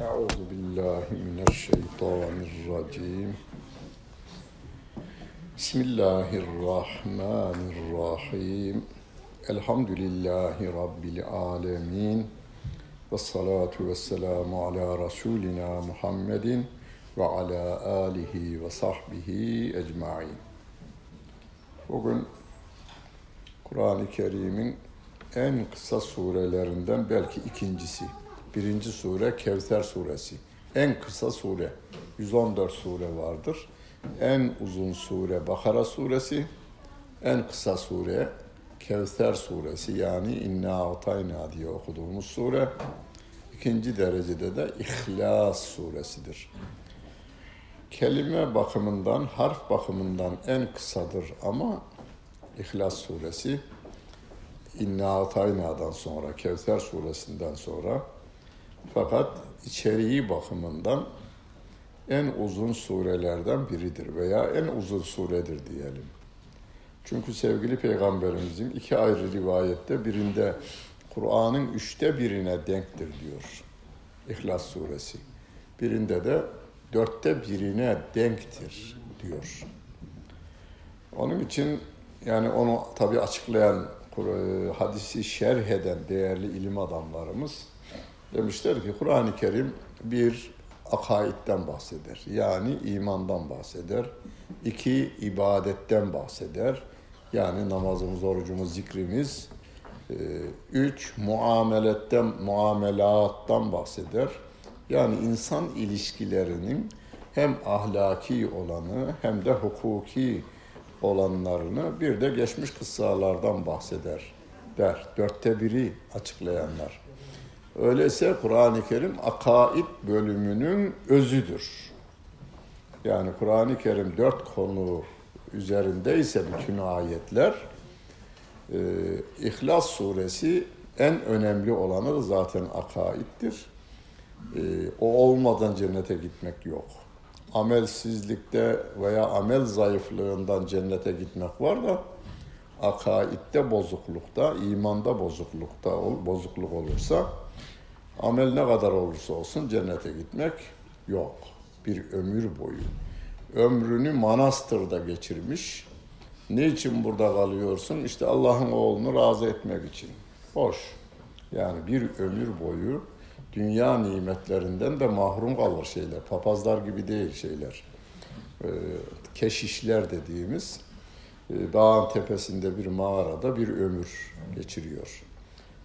أعوذ بالله من الشيطان الرجيم بسم الله الرحمن الرحيم الحمد لله رب العالمين والصلاة والسلام على رسولنا محمد وعلى آله وصحبه أجمعين Bugün Kur'an-ı Kerim'in en kısa surelerinden belki ikincisi. Birinci sure Kevser suresi. En kısa sure. 114 sure vardır. En uzun sure Bakara suresi. En kısa sure Kevser suresi yani İnna Atayna diye okuduğumuz sure. İkinci derecede de İhlas suresidir. Kelime bakımından, harf bakımından en kısadır ama İhlas suresi İnna Atayna'dan sonra, Kevser suresinden sonra fakat içeriği bakımından en uzun surelerden biridir veya en uzun suredir diyelim. Çünkü sevgili Peygamberimizin iki ayrı rivayette birinde Kur'an'ın üçte birine denktir diyor. İhlas suresi. Birinde de dörtte birine denktir diyor. Onun için yani onu tabi açıklayan hadisi şerh eden değerli ilim adamlarımız demişler ki Kur'an-ı Kerim bir akaidden bahseder. Yani imandan bahseder. İki ibadetten bahseder. Yani namazımız, orucumuz, zikrimiz. Üç muameletten, muamelattan bahseder. Yani insan ilişkilerinin hem ahlaki olanı hem de hukuki olanlarını bir de geçmiş kıssalardan bahseder der. Dörtte biri açıklayanlar. Öyleyse Kur'an-ı Kerim akaid bölümünün özüdür. Yani Kur'an-ı Kerim dört konu üzerindeyse bütün ayetler, e, İhlas suresi en önemli olanı zaten akaiddir. E, o olmadan cennete gitmek yok. Amelsizlikte veya amel zayıflığından cennete gitmek var da akaidde bozuklukta, imanda bozuklukta bozukluk olursa amel ne kadar olursa olsun cennete gitmek yok. Bir ömür boyu. Ömrünü manastırda geçirmiş. Niçin burada kalıyorsun? İşte Allah'ın oğlunu razı etmek için. Boş. Yani bir ömür boyu dünya nimetlerinden de mahrum kalır şeyler. Papazlar gibi değil şeyler. Keşişler dediğimiz dağın tepesinde bir mağarada bir ömür geçiriyor.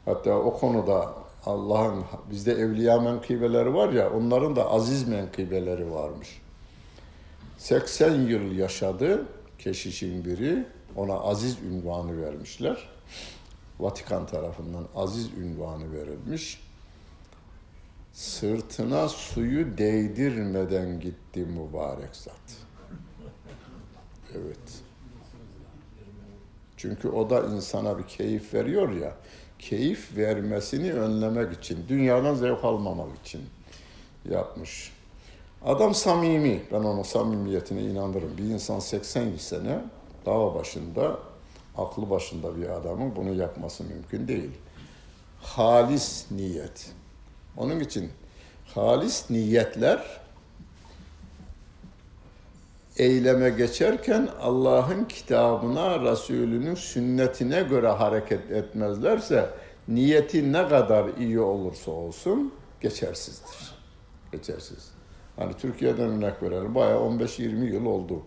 Hatta o konuda Allah'ın bizde evliya menkıbeleri var ya onların da aziz menkıbeleri varmış. 80 yıl yaşadı keşişin biri ona aziz ünvanı vermişler. Vatikan tarafından aziz ünvanı verilmiş. Sırtına suyu değdirmeden gitti mübarek zat. Evet. Çünkü o da insana bir keyif veriyor ya keyif vermesini önlemek için, dünyadan zevk almamak için yapmış. Adam samimi, ben onun samimiyetine inanırım. Bir insan 80 sene dağ başında, aklı başında bir adamın bunu yapması mümkün değil. Halis niyet. Onun için halis niyetler eyleme geçerken Allah'ın kitabına, Resulünün sünnetine göre hareket etmezlerse niyeti ne kadar iyi olursa olsun geçersizdir. Geçersiz. Hani Türkiye'den örnek verelim. Bayağı 15-20 yıl oldu.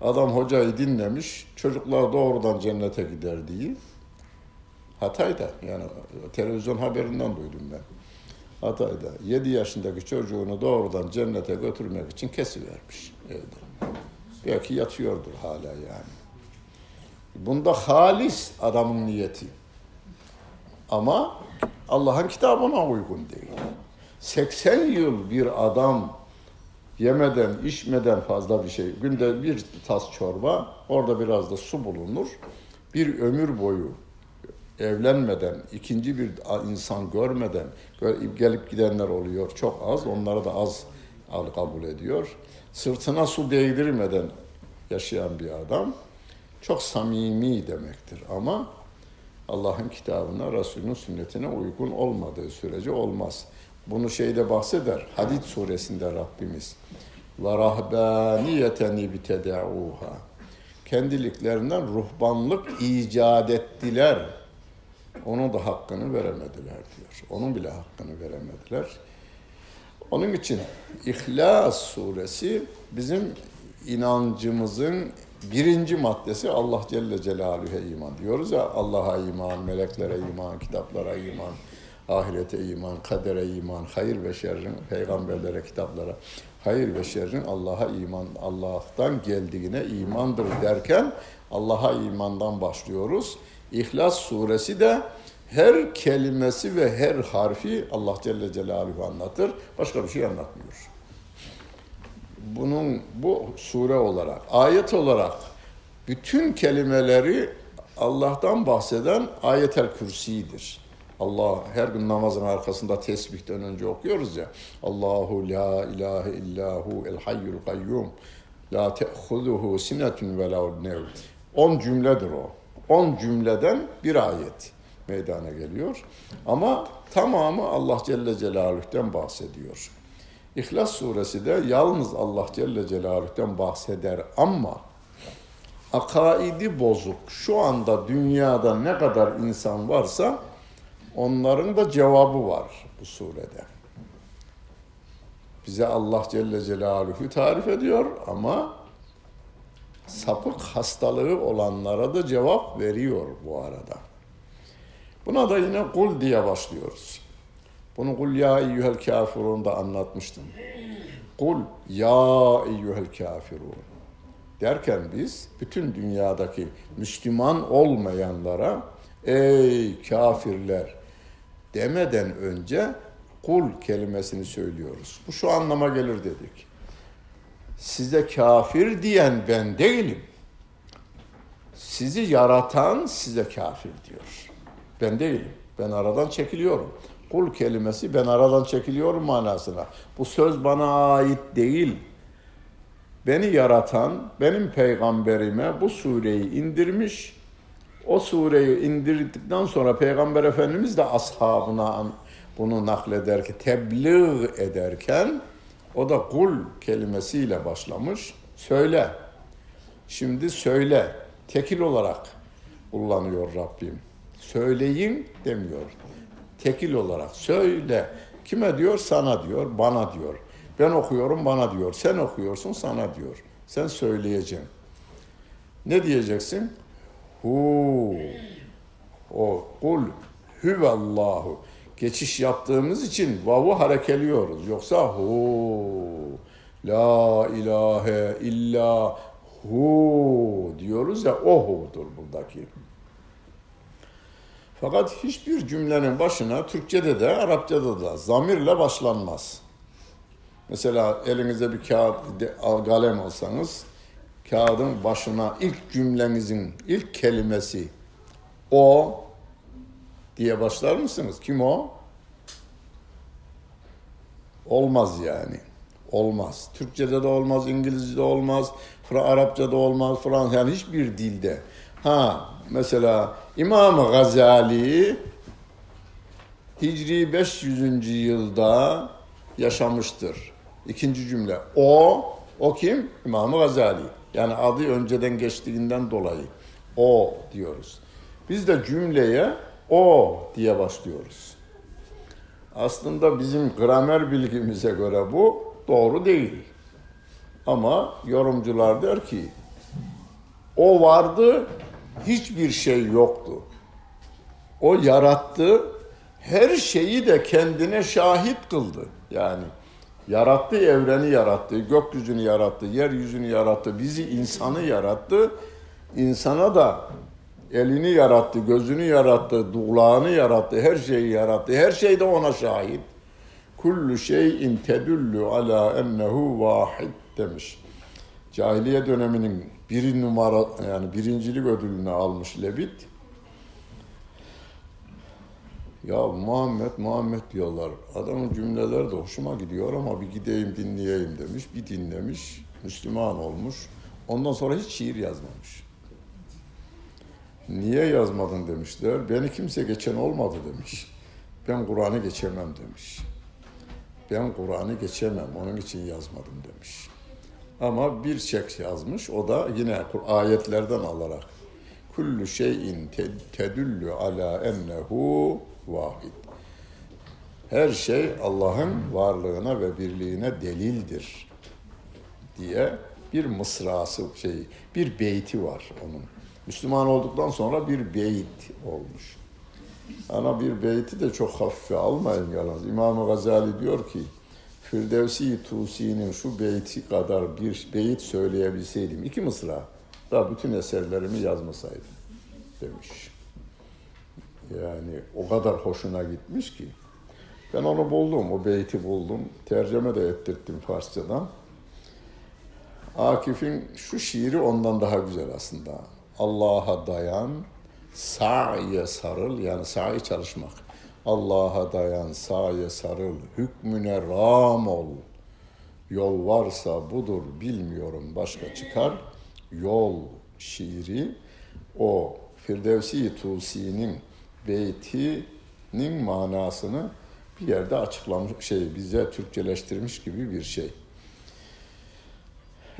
Adam hocayı dinlemiş. Çocuklar doğrudan cennete gider diye. Hatay'da yani televizyon haberinden duydum ben. Hatay'da 7 yaşındaki çocuğunu doğrudan cennete götürmek için kesivermiş evde. Belki yatıyordur hala yani. Bunda halis adamın niyeti. Ama Allah'ın kitabına uygun değil. 80 yıl bir adam yemeden, içmeden fazla bir şey, günde bir tas çorba, orada biraz da su bulunur. Bir ömür boyu evlenmeden, ikinci bir insan görmeden gelip gidenler oluyor. Çok az, onları da az kabul ediyor. Sırtına su değdirmeden yaşayan bir adam çok samimi demektir ama Allah'ın kitabına, Resulünün sünnetine uygun olmadığı sürece olmaz. Bunu şeyde bahseder. Hadid suresinde Rabbimiz. Ve rahbaniyeten ibtedauha. Kendiliklerinden ruhbanlık icat ettiler. Onun da hakkını veremediler diyor. Onun bile hakkını veremediler. Onun için İhlas suresi bizim inancımızın birinci maddesi Allah Celle Celaluhu'ya iman diyoruz ya Allah'a iman, meleklere iman, kitaplara iman, ahirete iman, kadere iman, hayır ve şerrin, peygamberlere, kitaplara, hayır ve şerrin Allah'a iman, Allah'tan geldiğine imandır derken Allah'a imandan başlıyoruz. İhlas suresi de her kelimesi ve her harfi Allah Celle Celaluhu anlatır. Başka bir şey anlatmıyor. Bunun bu sure olarak, ayet olarak bütün kelimeleri Allah'tan bahseden ayetel kürsidir. Allah her gün namazın arkasında tesbihten önce okuyoruz ya. Allahu la ilahe illahu el hayyul kayyum. La te'huzuhu sinetun ve la nev. 10 cümledir o. 10 cümleden bir ayet meydana geliyor. Ama tamamı Allah Celle Celaluhu'dan bahsediyor. İhlas suresi de yalnız Allah Celle Celaluhu'dan bahseder ama akaidi bozuk şu anda dünyada ne kadar insan varsa onların da cevabı var bu surede. Bize Allah Celle Celaluhu tarif ediyor ama sapık hastalığı olanlara da cevap veriyor bu arada. Buna da yine kul diye başlıyoruz. Bunu kul ya eyyuhel kafirun da anlatmıştım. Kul ya eyyuhel kafirun derken biz bütün dünyadaki Müslüman olmayanlara ey kafirler demeden önce kul kelimesini söylüyoruz. Bu şu anlama gelir dedik. Size kafir diyen ben değilim. Sizi yaratan size kafir diyor. Ben değilim. Ben aradan çekiliyorum. Kul kelimesi ben aradan çekiliyorum manasına. Bu söz bana ait değil. Beni yaratan, benim peygamberime bu sureyi indirmiş. O sureyi indirdikten sonra Peygamber Efendimiz de ashabına bunu naklederken, tebliğ ederken o da kul kelimesiyle başlamış. Söyle. Şimdi söyle. Tekil olarak kullanıyor Rabbim. Söyleyin demiyor. Tekil olarak söyle. Kime diyor? Sana diyor, bana diyor. Ben okuyorum bana diyor. Sen okuyorsun sana diyor. Sen söyleyeceksin. Ne diyeceksin? Hu. O kul huvallahu. Geçiş yaptığımız için vavu harekeliyoruz. Yoksa hu. La ilahe illa hu diyoruz ya o hu'dur buradaki. Fakat hiçbir cümlenin başına Türkçede de Arapçada da zamirle başlanmaz. Mesela elinizde bir kağıt, kalem olsanız kağıdın başına ilk cümlenizin ilk kelimesi o diye başlar mısınız? Kim o? Olmaz yani. Olmaz. Türkçe'de de olmaz, İngilizce'de olmaz, Arapça'da olmaz, Fransız yani hiçbir dilde. Ha mesela İmam Gazali Hicri 500. yılda yaşamıştır. İkinci cümle. O, o kim? İmam Gazali. Yani adı önceden geçtiğinden dolayı. O diyoruz. Biz de cümleye o diye başlıyoruz. Aslında bizim gramer bilgimize göre bu doğru değil. Ama yorumcular der ki o vardı, hiçbir şey yoktu. O yarattı, her şeyi de kendine şahit kıldı. Yani yarattı, evreni yarattı, gökyüzünü yarattı, yeryüzünü yarattı, bizi insanı yarattı. İnsana da elini yarattı, gözünü yarattı, kulağını yarattı, her şeyi yarattı. Her şey de ona şahit. Kullu şeyin tedullu ala ennehu vahid demiş. Cahiliye döneminin bir numara yani birincilik ödülünü almış Lebit. Ya Muhammed Muhammed diyorlar. Adamın cümleleri de hoşuma gidiyor ama bir gideyim dinleyeyim demiş. Bir dinlemiş. Müslüman olmuş. Ondan sonra hiç şiir yazmamış. Niye yazmadın demişler. Beni kimse geçen olmadı demiş. Ben Kur'an'ı geçemem demiş. ben Kur'an'ı geçemem onun için yazmadım demiş. Ama bir çek yazmış o da yine ayetlerden alarak kullu şeyin tedullu ala ennehu vahid. Her şey Allah'ın varlığına ve birliğine delildir diye bir mısrası şey, bir beyti var onun. Müslüman olduktan sonra bir beyt olmuş. Ama bir beyti de çok hafife almayın yalnız. İmam Gazali diyor ki, Firdevsi Tusi'nin şu beyti kadar bir beyit söyleyebilseydim, iki mısra, da bütün eserlerimi yazmasaydım demiş. Yani o kadar hoşuna gitmiş ki. Ben onu buldum, o beyti buldum. Tercüme de ettirttim Farsçadan. Akif'in şu şiiri ondan daha güzel aslında. Allah'a dayan, sa'iye sarıl, yani sa'i çalışmak. Allah'a dayan, sa'iye sarıl, hükmüne ram ol. Yol varsa budur, bilmiyorum başka çıkar. Yol şiiri o Firdevsi Tusi'nin beytinin manasını bir yerde açıklamış şey bize Türkçeleştirmiş gibi bir şey.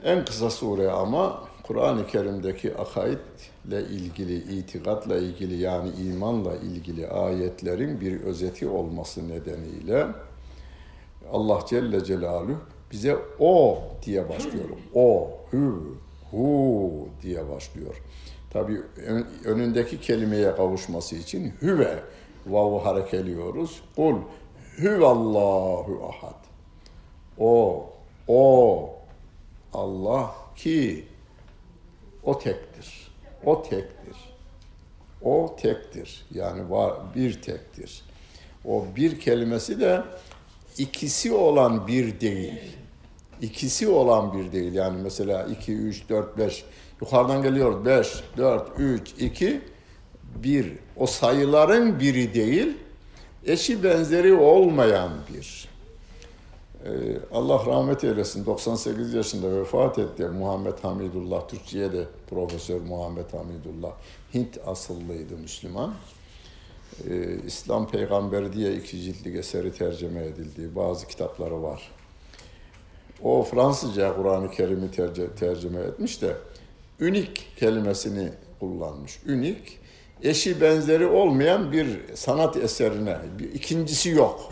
En kısa sure ama Kur'an-ı Kerim'deki akaidle ilgili, itikatla ilgili yani imanla ilgili ayetlerin bir özeti olması nedeniyle Allah Celle Celaluhu bize o diye başlıyor. O, hu, hu diye başlıyor. Tabi önündeki kelimeye kavuşması için hüve vavu harekeliyoruz. Kul hüvallahu ahad. O, o Allah ki o tektir. O tektir. O tektir. Yani var bir tektir. O bir kelimesi de ikisi olan bir değil. İkisi olan bir değil. Yani mesela 2, 3, 4, 5 yukarıdan geliyor 5, 4, 3, 2, 1. O sayıların biri değil, eşi benzeri olmayan bir. Ee, Allah rahmet eylesin 98 yaşında vefat etti Muhammed Hamidullah Türkçe'ye de Profesör Muhammed Hamidullah Hint asıllıydı Müslüman. Ee, İslam Peygamberi diye iki ciltlik eseri tercüme edildiği bazı kitapları var. O Fransızca Kur'an-ı Kerim'i tercüme etmiş de ünik kelimesini kullanmış. Ünik eşi benzeri olmayan bir sanat eserine, bir ikincisi yok.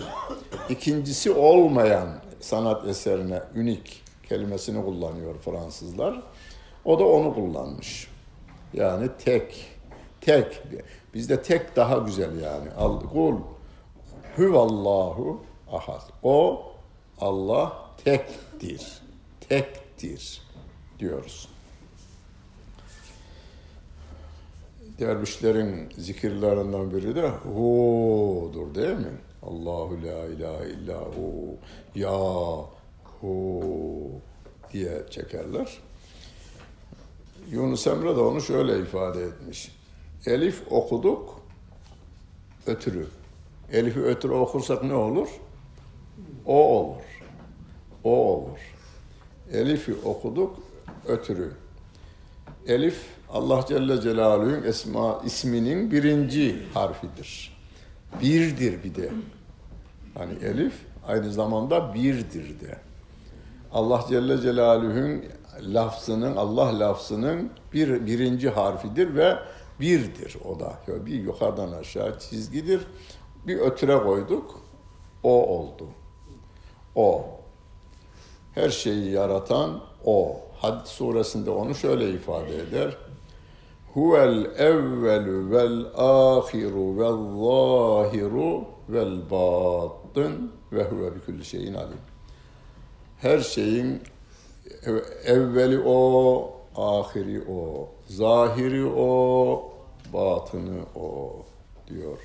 İkincisi olmayan sanat eserine ünik kelimesini kullanıyor Fransızlar. O da onu kullanmış. Yani tek, tek. Bizde tek daha güzel yani. Al, kul huvallahu ahad. O Allah tektir. Tektir diyoruz. Dervişlerin zikirlerinden biri de hu'dur değil mi? Allahu la ilahe illa hu ya hu diye çekerler. Yunus Emre de onu şöyle ifade etmiş. Elif okuduk, ötürü. Elif'i ötürü okursak ne olur? O olur. O olur. Elif'i okuduk, ötürü. Elif Allah Celle Celaluhu'nun esma isminin birinci harfidir. Birdir bir de. Hani elif aynı zamanda birdir de. Allah Celle Celaluhu'nun lafzının, Allah lafzının bir birinci harfidir ve birdir o da. Bir yukarıdan aşağı çizgidir. Bir ötüre koyduk, o oldu. O. Her şeyi yaratan o. Had suresinde onu şöyle ifade eder huvel evvelu vel ahiru vel zahiru vel batın ve huve bi kulli şeyin alim. Her şeyin evveli o, ahiri o, zahiri o, batını o diyor.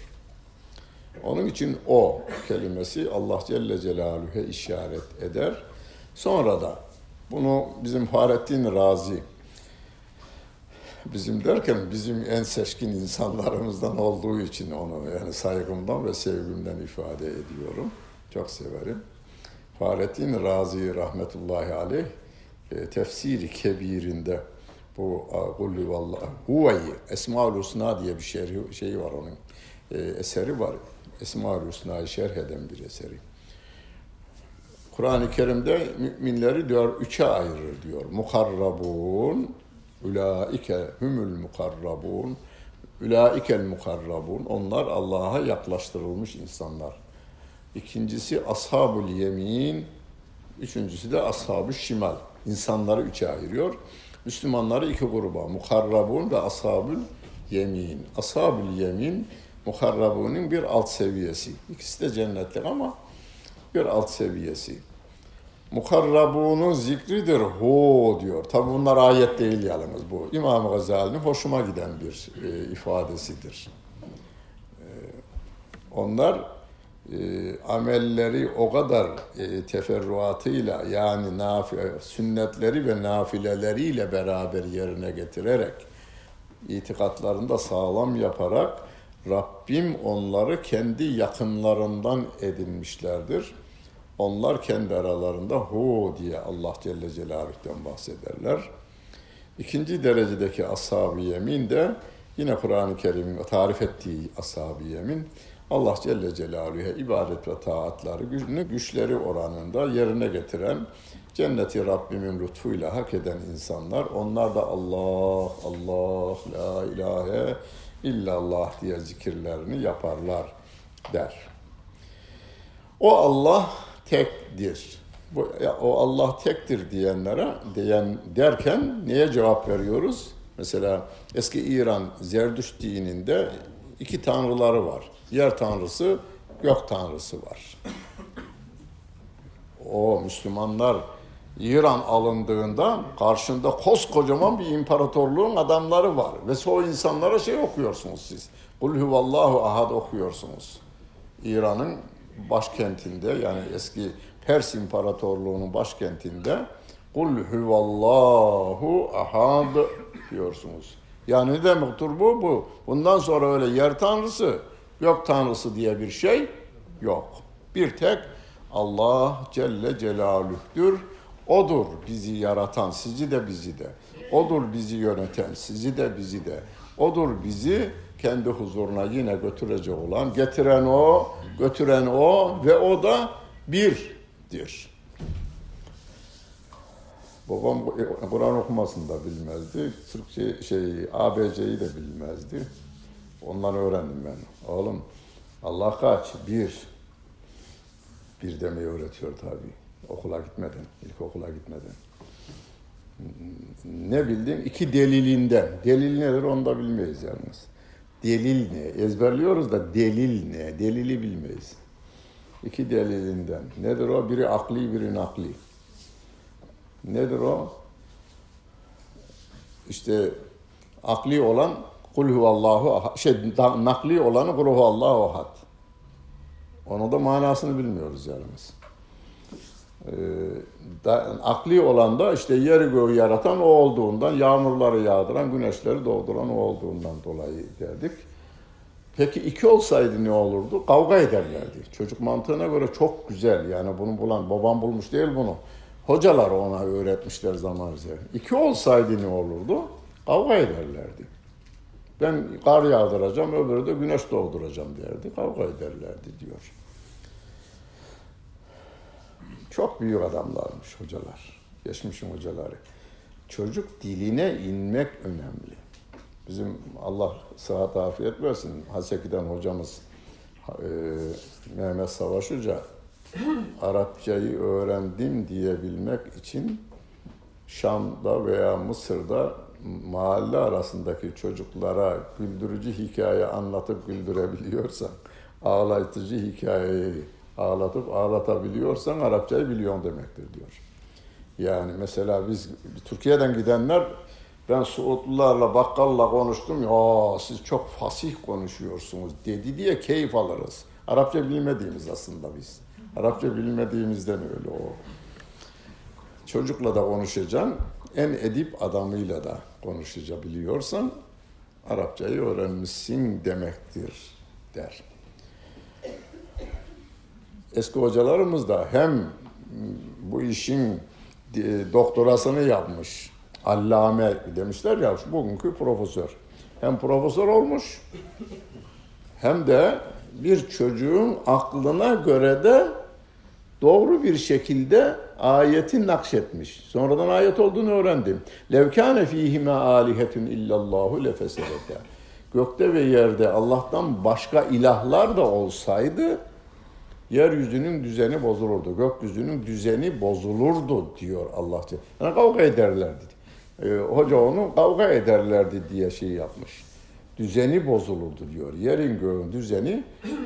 Onun için o kelimesi Allah Celle Celaluhu'ya işaret eder. Sonra da bunu bizim Fahrettin Razi bizim derken bizim en seçkin insanlarımızdan olduğu için onu yani saygımdan ve sevgimden ifade ediyorum. Çok severim. Fahrettin Razi rahmetullahi aleyh e, tefsiri kebirinde bu Kulli vallahi Huveyi Esmaül Husna diye bir şerhi, şeyi var onun. E, eseri var. Esmaül Husna'yı şerh eden bir eseri. Kur'an-ı Kerim'de müminleri diyor üçe ayırır diyor. Mukarrabun, ulaike humul mukarrabun, ulaikel mukarrabun. Onlar Allah'a yaklaştırılmış insanlar. İkincisi ashabul yemin, üçüncüsü de ashab şimal. İnsanları üçe ayırıyor. Müslümanları iki gruba, mukarrabun ve ashabul yemin. Ashabul yemin, mukarrabunun bir alt seviyesi. İkisi de cennetlik ama bir alt seviyesi. Mukarrabunun zikridir hu diyor. Tabi bunlar ayet değil yalnız bu. İmam Gazali'nin hoşuma giden bir e, ifadesidir. E, onlar e, amelleri o kadar e, teferruatıyla yani nafi, sünnetleri ve nafileleriyle beraber yerine getirerek itikatlarında sağlam yaparak Rabbim onları kendi yakınlarından edinmişlerdir. Onlar kendi aralarında hu diye Allah Celle Celaluhu'dan bahsederler. İkinci derecedeki ashab-ı yemin de yine Kur'an-ı Kerim'in tarif ettiği ashab-ı yemin Allah Celle Celaluhu'ya ibadet ve taatları güçlü güçleri oranında yerine getiren cenneti Rabbimin lütfuyla hak eden insanlar onlar da Allah Allah la ilahe illallah diye zikirlerini yaparlar der. O Allah tektir. Bu, o Allah tektir diyenlere diyen derken neye cevap veriyoruz? Mesela eski İran Zerdüş dininde iki tanrıları var. Yer tanrısı, gök tanrısı var. O Müslümanlar İran alındığında karşında koskocaman bir imparatorluğun adamları var. Ve o insanlara şey okuyorsunuz siz. Kul huvallahu ahad okuyorsunuz. İran'ın başkentinde yani eski Pers İmparatorluğu'nun başkentinde Kul huvallahu ahad diyorsunuz. Yani ne demektir bu? Bu. Bundan sonra öyle yer tanrısı, gök tanrısı diye bir şey yok. Bir tek Allah Celle Celaluh'tür. Odur bizi yaratan, sizi de bizi de. Odur bizi yöneten, sizi de bizi de. Odur bizi kendi huzuruna yine götürecek olan, getiren o, götüren o ve o da birdir. Babam Kur'an okumasını da bilmezdi. Türkçe şey ABC'yi de bilmezdi. Ondan öğrendim ben. Oğlum Allah kaç? Bir. Bir demeyi öğretiyor tabii. Okula gitmeden, ilk okula gitmeden. Ne bildin? İki delilinden. Delil nedir onu da bilmeyiz yalnız. Delil ne? Ezberliyoruz da delil ne? Delili bilmeyiz. İki delilinden. Nedir o? Biri akli, biri nakli. Nedir o? İşte akli olan kul huvallahu şey nakli olanı kul huvallahu ahad. Onu da manasını bilmiyoruz. Ee, da, akli olan da işte yeri göğü yaratan o olduğundan, yağmurları yağdıran, güneşleri doğduran o olduğundan dolayı derdik. Peki iki olsaydı ne olurdu? Kavga ederlerdi. Çocuk mantığına göre çok güzel. Yani bunu bulan, babam bulmuş değil bunu. Hocalar ona öğretmişler zaman üzeri. İki olsaydı ne olurdu? Kavga ederlerdi. Ben kar yağdıracağım, öbürü de güneş doğduracağım derdi. Kavga ederlerdi diyor. Çok büyük adamlarmış hocalar. Geçmişin hocaları. Çocuk diline inmek önemli. Bizim Allah sıhhat afiyet versin. Haseki'den hocamız e, Mehmet Savaş Hoca Arapçayı öğrendim diyebilmek için Şam'da veya Mısır'da mahalle arasındaki çocuklara güldürücü hikaye anlatıp güldürebiliyorsan, ağlatıcı hikayeyi ağlatıp ağlatabiliyorsan Arapçayı biliyorsun demektir diyor. Yani mesela biz Türkiye'den gidenler ben Suudlularla, bakkalla konuştum ya siz çok fasih konuşuyorsunuz dedi diye keyif alırız. Arapça bilmediğimiz aslında biz. Arapça bilmediğimizden öyle o. Çocukla da konuşacaksın, en edip adamıyla da konuşabiliyorsan Arapçayı öğrenmişsin demektir der. Eski hocalarımız da hem bu işin doktorasını yapmış, allame demişler ya, bugünkü profesör. Hem profesör olmuş, hem de bir çocuğun aklına göre de doğru bir şekilde ayeti nakşetmiş. Sonradan ayet olduğunu öğrendim. Levkâne fîhime âlihetun illallahu lefesedete. Gökte ve yerde Allah'tan başka ilahlar da olsaydı yeryüzünün düzeni bozulurdu. Gökyüzünün düzeni bozulurdu diyor Allah. Yani kavga ederlerdi. Ee, hoca onu kavga ederlerdi diye şey yapmış. Düzeni bozulurdu diyor. Yerin göğün düzeni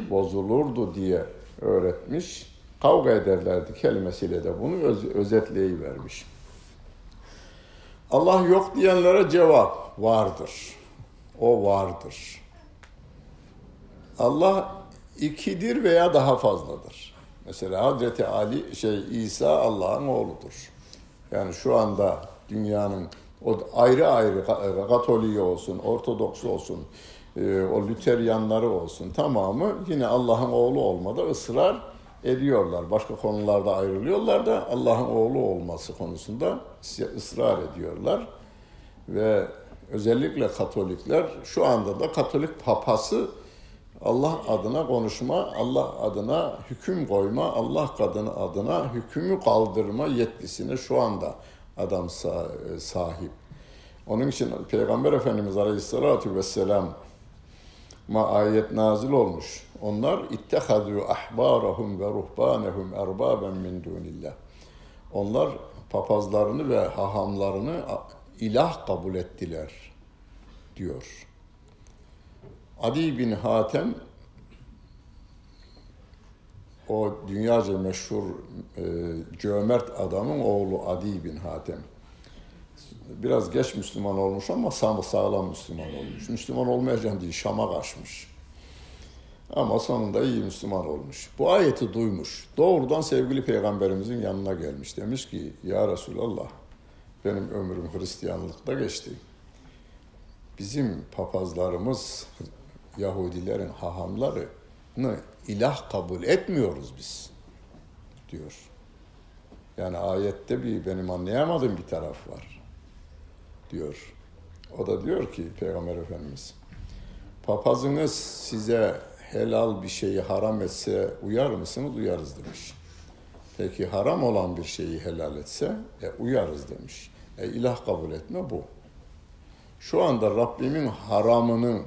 bozulurdu diye öğretmiş. Kavga ederlerdi kelimesiyle de bunu öz, özetleyivermiş. Allah yok diyenlere cevap vardır. O vardır. Allah ikidir veya daha fazladır. Mesela Hazreti Ali şey İsa Allah'ın oğludur. Yani şu anda dünyanın o ayrı ayrı Katoliği olsun, Ortodoks olsun, e, o Lüteryanları olsun tamamı yine Allah'ın oğlu olmada ısrar ediyorlar. Başka konularda ayrılıyorlar da Allah'ın oğlu olması konusunda ısrar ediyorlar. Ve özellikle Katolikler şu anda da Katolik papası Allah adına konuşma, Allah adına hüküm koyma, Allah kadını adına hükümü kaldırma yetkisine şu anda adam sahip. Onun için Peygamber Efendimiz Aleyhisselatü Vesselam ma ayet nazil olmuş. Onlar ittehadu ahbarahum ve ruhbanehum erbaben min dunillah. Onlar papazlarını ve hahamlarını ilah kabul ettiler diyor. Adi bin Hatem o dünyaca meşhur e, cömert adamın oğlu Adi bin Hatem. Biraz geç Müslüman olmuş ama sağlam Müslüman olmuş. Müslüman olmayacağım diye Şam'a kaçmış. Ama sonunda iyi Müslüman olmuş. Bu ayeti duymuş. Doğrudan sevgili peygamberimizin yanına gelmiş. Demiş ki ya Resulallah benim ömrüm Hristiyanlıkta geçti. Bizim papazlarımız Yahudilerin hahamlarını ilah kabul etmiyoruz biz diyor. Yani ayette bir benim anlayamadığım bir taraf var diyor. O da diyor ki Peygamber Efendimiz papazınız size helal bir şeyi haram etse uyar mısınız? Uyarız demiş. Peki haram olan bir şeyi helal etse e, uyarız demiş. E, ilah kabul etme bu. Şu anda Rabbimin haramını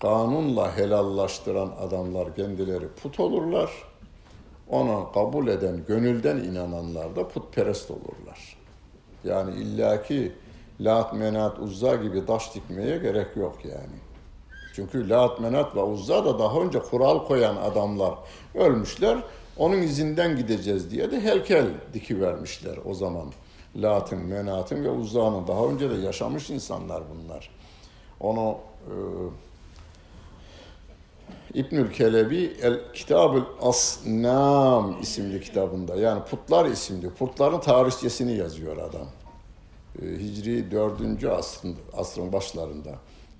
kanunla helallaştıran adamlar kendileri put olurlar. Ona kabul eden, gönülden inananlar da putperest olurlar. Yani illaki Lat, Menat, Uzza gibi taş dikmeye gerek yok yani. Çünkü Lat, Menat ve Uzza da daha önce kural koyan adamlar ölmüşler. Onun izinden gideceğiz diye de heykel dikivermişler o zaman. Lat'ın, Menat'ın ve Uzza'nın daha önce de yaşamış insanlar bunlar. Onu e, İbnül Kelebi El Kitabül Asnam isimli kitabında yani Putlar isimli putların tarihçesini yazıyor adam. E, Hicri 4. asrın, asrın başlarında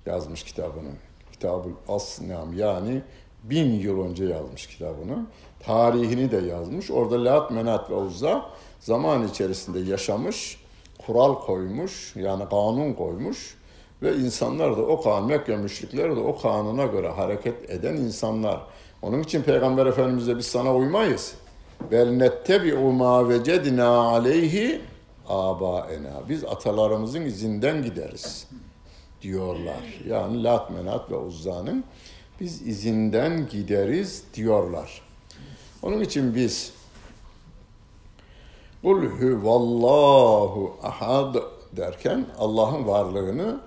yazmış kitabını. Kitabül Asnam yani bin yıl önce yazmış kitabını. Tarihini de yazmış. Orada Lat, Menat ve Uzza zaman içerisinde yaşamış, kural koymuş, yani kanun koymuş ve insanlar da o kanun, Mekke müşrikler de o kanuna göre hareket eden insanlar. Onun için Peygamber Efendimiz'e biz sana uymayız. Bel nettebi'u ma vecedina aleyhi abaena. Biz atalarımızın izinden gideriz diyorlar. Yani Lat, Menat ve Uzza'nın biz izinden gideriz diyorlar. Onun için biz Kul huvallahu ahad derken Allah'ın varlığını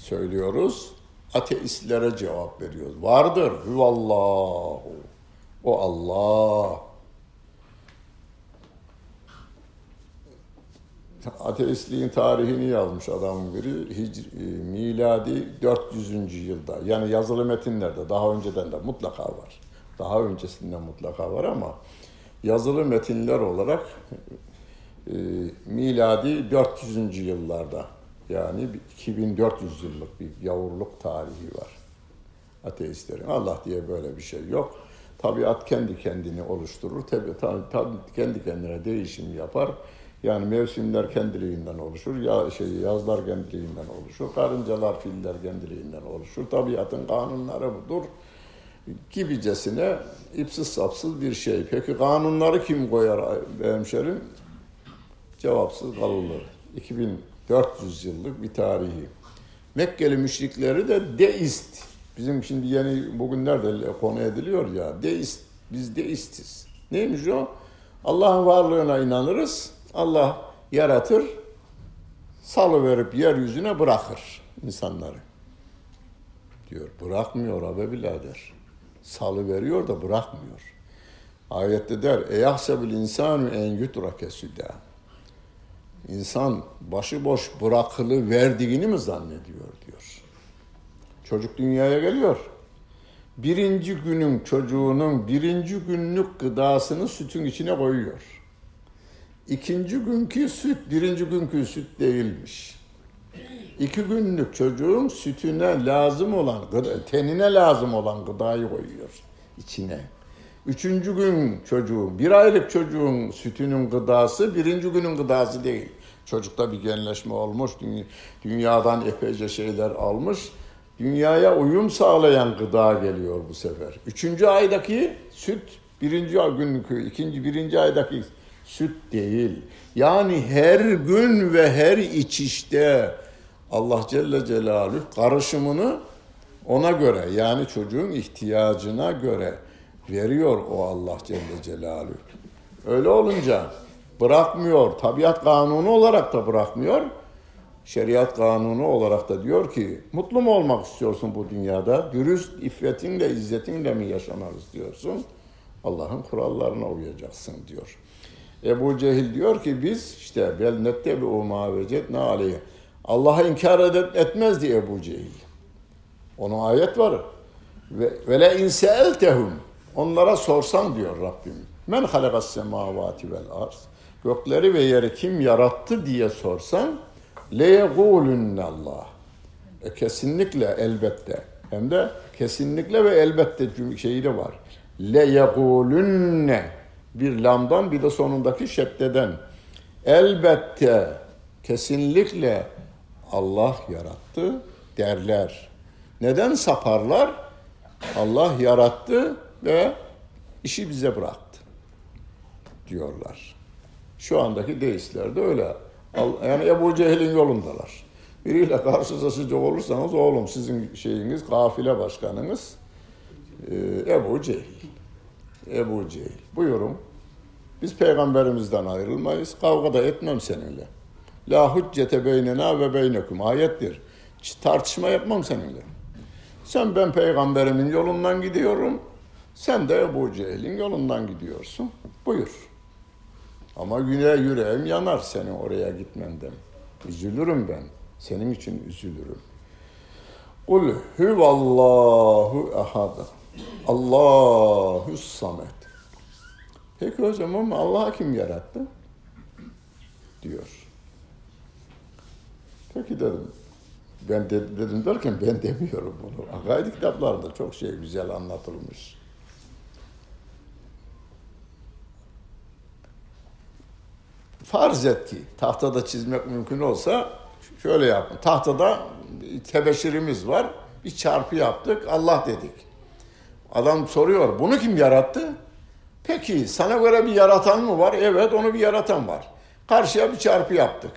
söylüyoruz. Ateistlere cevap veriyoruz. Vardır huvallahu. O Allah. Ateistliğin tarihini yazmış adamın biri. Hicri, e, miladi 400. yılda. Yani yazılı metinlerde daha önceden de mutlaka var. Daha öncesinden mutlaka var ama yazılı metinler olarak e, miladi 400. yıllarda yani 2400 yıllık bir yavurluk tarihi var ateistlerin. Allah diye böyle bir şey yok. Tabiat kendi kendini oluşturur. Tabi, tabi, kendi kendine değişim yapar. Yani mevsimler kendiliğinden oluşur. Ya şey yazlar kendiliğinden oluşur. Karıncalar, filler kendiliğinden oluşur. Tabiatın kanunları budur gibicesine ipsiz sapsız bir şey. Peki kanunları kim koyar hemşerim? Cevapsız kalınır. 2000 400 yıllık bir tarihi. Mekkeli müşrikleri de deist. Bizim şimdi yeni bugünlerde konu ediliyor ya deist. Biz deistiz. Neymiş o? Allah'ın varlığına inanırız. Allah yaratır, salı verip yeryüzüne bırakır insanları. Diyor bırakmıyor abi birader. Salı veriyor da bırakmıyor. Ayette der, "Eyahsebül insanu en yutrake südâ." İnsan başıboş bırakılı verdiğini mi zannediyor diyor. Çocuk dünyaya geliyor. Birinci günün çocuğunun birinci günlük gıdasını sütün içine koyuyor. İkinci günkü süt birinci günkü süt değilmiş. İki günlük çocuğun sütüne lazım olan, tenine lazım olan gıdayı koyuyor içine. Üçüncü gün çocuğun, bir aylık çocuğun sütünün gıdası birinci günün gıdası değil. Çocukta bir genleşme olmuş, dünyadan epeyce şeyler almış. Dünyaya uyum sağlayan gıda geliyor bu sefer. Üçüncü aydaki süt, birinci günkü, ikinci, birinci aydaki süt değil. Yani her gün ve her içişte Allah Celle Celaluhu karışımını ona göre yani çocuğun ihtiyacına göre veriyor o Allah Celle Celaluhu. Öyle olunca bırakmıyor. Tabiat kanunu olarak da bırakmıyor. Şeriat kanunu olarak da diyor ki mutlu mu olmak istiyorsun bu dünyada? Dürüst iffetinle, izzetinle mi yaşamak istiyorsun? Allah'ın kurallarına uyacaksın diyor. Ebu Cehil diyor ki biz işte belnette bir umma vecetne aleyh. Allah'a inkar etmezdi Ebu Cehil. Onun ayet var. Ve vele inseeltehum onlara sorsan diyor Rabbim. Men halakas semavati vel arz. Gökleri ve yeri kim yarattı diye sorsan le Allah. E kesinlikle elbette. Hem de kesinlikle ve elbette şeyi de var. Le yegulunne bir lamdan bir de sonundaki şeddeden. Elbette kesinlikle Allah yarattı derler. Neden saparlar? Allah yarattı ve işi bize bıraktı diyorlar. Şu andaki deistler de öyle. Yani Ebu Cehil'in yolundalar. Biriyle karşılaşacak olursanız oğlum sizin şeyiniz, kafile başkanınız e, Ebu Cehil. Ebu Cehil. Buyurun. Biz peygamberimizden ayrılmayız. Kavga da etmem seninle. La hüccete beynena ve beynekum. Ayettir. Tartışma yapmam seninle. Sen ben peygamberimin yolundan gidiyorum. Sen de Ebu Cehil'in yolundan gidiyorsun. Buyur. Ama yüre yüreğim yanar senin oraya gitmenden. Üzülürüm ben. Senin için üzülürüm. Kul huvallahu ehad. Allahu samet. Peki o zaman Allah kim yarattı? Diyor. Peki dedim. Ben de, dedim derken ben demiyorum bunu. Akaidi kitaplarda çok şey güzel anlatılmış. Farz et ki tahtada çizmek mümkün olsa şöyle yapın. Tahtada tebeşirimiz var. Bir çarpı yaptık. Allah dedik. Adam soruyor bunu kim yarattı? Peki sana göre bir yaratan mı var? Evet onu bir yaratan var. Karşıya bir çarpı yaptık.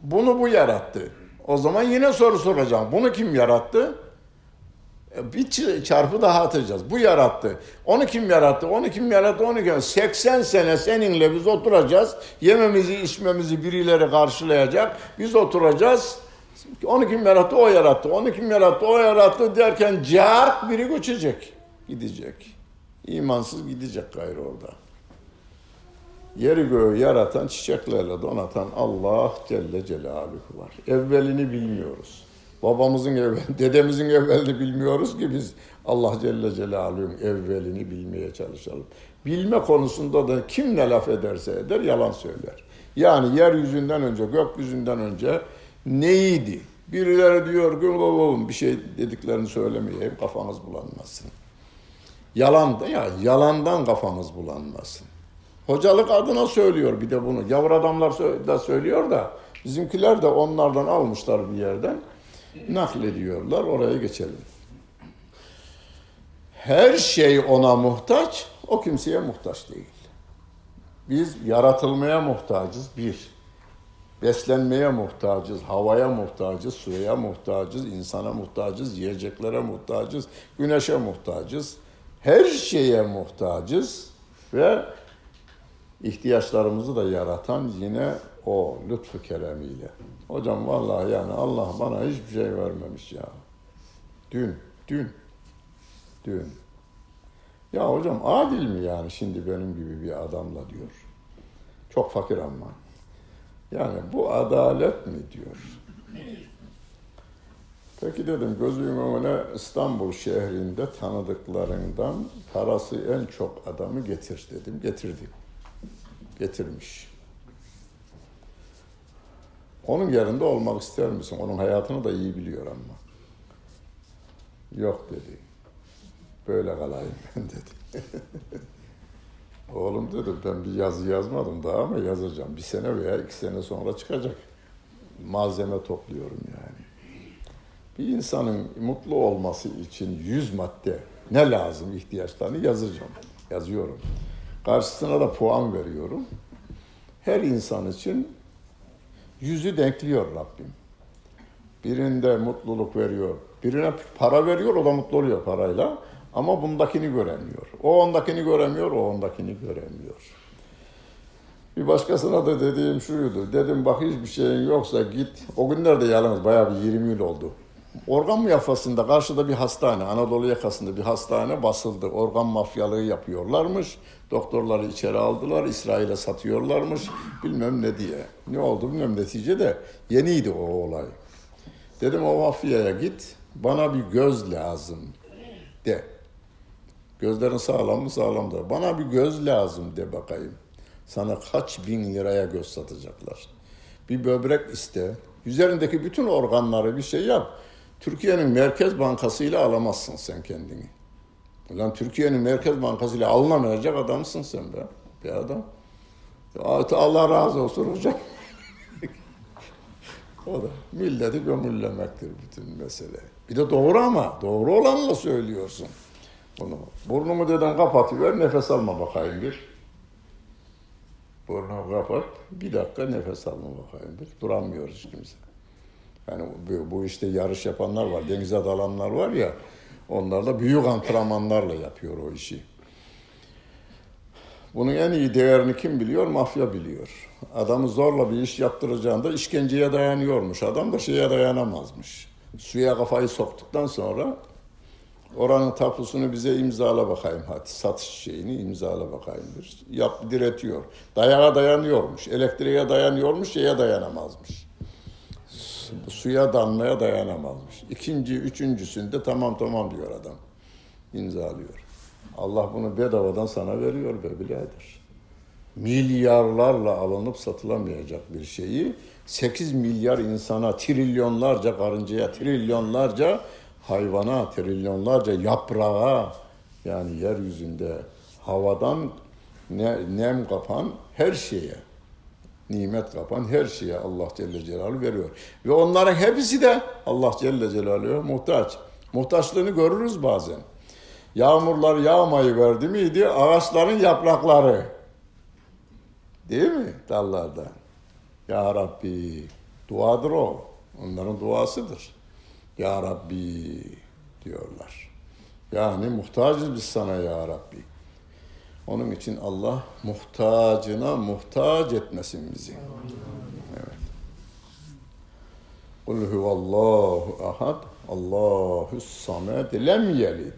Bunu bu yarattı. O zaman yine soru soracağım. Bunu kim yarattı? Bir çarpı daha atacağız. Bu yarattı. Onu kim yarattı? Onu kim yarattı? Onu kim? 80 sene seninle biz oturacağız. Yememizi, içmemizi birileri karşılayacak. Biz oturacağız. Onu kim yarattı? O yarattı. Onu kim yarattı? O yarattı derken car biri göçecek. Gidecek. İmansız gidecek gayrı orada. Yeri göğü yaratan, çiçeklerle donatan Allah Celle Celaluhu var. Evvelini bilmiyoruz. Babamızın evvel, dedemizin evvelini bilmiyoruz ki biz Allah Celle Celaluhu'nun evvelini bilmeye çalışalım. Bilme konusunda da kim ne laf ederse eder yalan söyler. Yani yeryüzünden önce, gökyüzünden önce neydi? Birileri diyor ki bir şey dediklerini söylemeyeyim kafanız bulanmasın. Yalan da ya yalandan kafanız bulanmasın. Hocalık adına söylüyor bir de bunu. Yavur adamlar da söylüyor da bizimkiler de onlardan almışlar bir yerden naklediyorlar. Oraya geçelim. her şey ona muhtaç, o kimseye muhtaç değil. Biz yaratılmaya muhtacız bir. Beslenmeye muhtacız, havaya muhtacız, suya muhtacız, insana muhtacız, yiyeceklere muhtacız, güneşe muhtacız. Her şeye muhtacız ve ihtiyaçlarımızı da yaratan yine o lütfu keremiyle. Hocam vallahi yani Allah bana hiçbir şey vermemiş ya. Dün, dün, dün. Ya hocam adil mi yani şimdi benim gibi bir adamla diyor. Çok fakir ama. Yani bu adalet mi diyor. Peki dedim gözümün önüne İstanbul şehrinde tanıdıklarından parası en çok adamı getir dedim. Getirdi. Getirmiş. Onun yerinde olmak ister misin? Onun hayatını da iyi biliyor ama. Yok dedi. Böyle kalayım ben dedi. Oğlum dedi ben bir yazı yazmadım daha ama yazacağım. Bir sene veya iki sene sonra çıkacak. Malzeme topluyorum yani. Bir insanın mutlu olması için yüz madde ne lazım ihtiyaçlarını yazacağım. Yazıyorum. Karşısına da puan veriyorum. Her insan için yüzü denkliyor Rabbim. Birinde mutluluk veriyor. Birine para veriyor, o da mutlu oluyor parayla. Ama bundakini göremiyor. O ondakini göremiyor, o ondakini göremiyor. Bir başkasına da dediğim şuydu. Dedim bak hiçbir şeyin yoksa git. O günlerde yalnız bayağı bir 20 yıl oldu. Organ muyafasında karşıda bir hastane, Anadolu yakasında bir hastane basıldı. Organ mafyalığı yapıyorlarmış. Doktorları içeri aldılar, İsrail'e satıyorlarmış. Bilmem ne diye. Ne oldu bilmem neticede yeniydi o olay. Dedim o mafyaya git, bana bir göz lazım de. Gözlerin sağlam mı sağlam da. Bana bir göz lazım de bakayım. Sana kaç bin liraya göz satacaklar. Bir böbrek iste. Üzerindeki bütün organları bir şey yap. Türkiye'nin Merkez Bankası ile alamazsın sen kendini. Ulan Türkiye'nin Merkez Bankası ile alınamayacak adamsın sen be. Bir adam. Allah razı olsun hocam. o da milleti gömüllemektir bütün mesele. Bir de doğru ama doğru olanla söylüyorsun bunu. Burnumu dedim kapatıver nefes alma bakayım bir. Burnumu kapat bir dakika nefes alma bakayım bir. Duramıyoruz kimse. Yani bu, bu işte yarış yapanlar var, denize dalanlar var ya, onlar da büyük antrenmanlarla yapıyor o işi. Bunun en iyi değerini kim biliyor? Mafya biliyor. Adamı zorla bir iş yaptıracağında işkenceye dayanıyormuş. Adam da şeye dayanamazmış. Suya kafayı soktuktan sonra oranın tapusunu bize imzala bakayım hadi. Satış şeyini imzala bakayım. Yap, diretiyor. Dayağa dayanıyormuş. Elektriğe dayanıyormuş, şeye dayanamazmış suya damlaya dayanamazmış. İkinci, üçüncüsünde tamam tamam diyor adam. İmzalıyor. Allah bunu bedavadan sana veriyor be birader. Milyarlarla alınıp satılamayacak bir şeyi 8 milyar insana, trilyonlarca karıncaya, trilyonlarca hayvana, trilyonlarca yaprağa yani yeryüzünde havadan ne, nem kapan her şeye nimet kapan her şeye Allah Celle Celaluhu veriyor. Ve onların hepsi de Allah Celle Celaluhu muhtaç. Muhtaçlığını görürüz bazen. Yağmurlar yağmayı verdi miydi? Ağaçların yaprakları. Değil mi? Dallarda. Ya Rabbi. Duadır o. Onların duasıdır. Ya Rabbi diyorlar. Yani muhtacız biz sana ya Rabbi. Onun için Allah muhtacına muhtaç etmesin bizi. Evet. Kul huvallahu ahad, Allahu samed, lem yelid.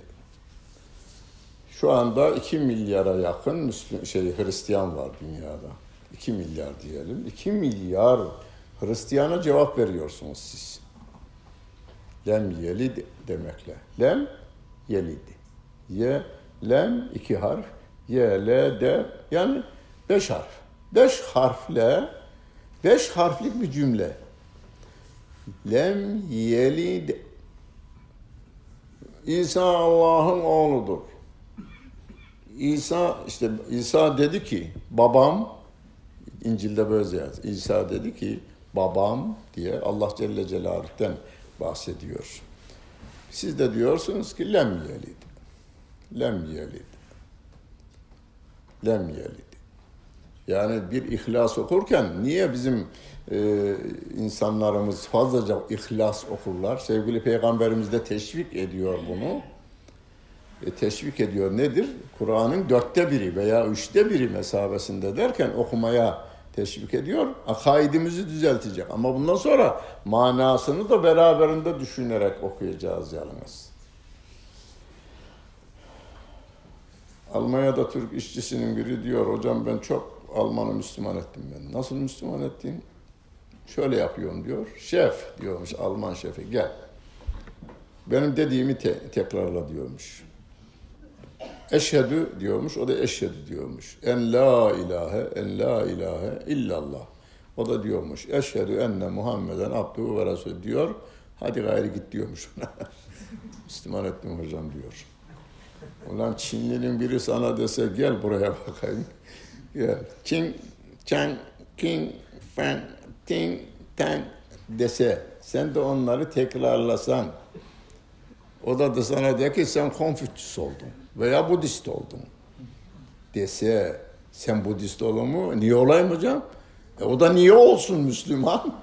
Şu anda 2 milyara yakın Müslüm, şey, Hristiyan var dünyada. 2 milyar diyelim. 2 milyar Hristiyana cevap veriyorsunuz siz. Lem yelid demekle. Lem yelid. Ye, lem iki harf, Y, L, D yani beş harf. Beş harfle beş harflik bir cümle. Lem yelid İsa Allah'ın oğludur. İsa işte İsa dedi ki babam İncil'de böyle yaz. İsa dedi ki babam diye Allah Celle Celaluhu'den bahsediyor. Siz de diyorsunuz ki lem yelid. Lem yelid. Lem yelid. Yani bir ihlas okurken niye bizim e, insanlarımız fazlaca ihlas okurlar? Sevgili Peygamberimiz de teşvik ediyor bunu. E, teşvik ediyor nedir? Kur'an'ın dörtte biri veya üçte biri mesabesinde derken okumaya teşvik ediyor. Akaidimizi düzeltecek. Ama bundan sonra manasını da beraberinde düşünerek okuyacağız yalnız. Almanya'da Türk işçisinin biri diyor, hocam ben çok Alman'ı Müslüman ettim ben. Nasıl Müslüman ettin? Şöyle yapıyorum diyor. Şef diyormuş Alman şefi gel. Benim dediğimi te- tekrarla diyormuş. Eşhedü diyormuş, o da eşhedü diyormuş. En la ilahe, en la ilahe illallah. O da diyormuş, eşhedü enne Muhammeden abduhu ve resulü diyor. Hadi gayrı git diyormuş ona. Müslüman ettim hocam diyor. Ulan Çinlinin biri sana dese gel buraya bakayım. Gel. Çin, Çan, King, Fan, Ting, Tan dese sen de onları tekrarlasan o da, da sana de ki sen Konfüçyüs oldun veya Budist oldun dese sen Budist olur mu? Niye olayım hocam? E, o da niye olsun Müslüman?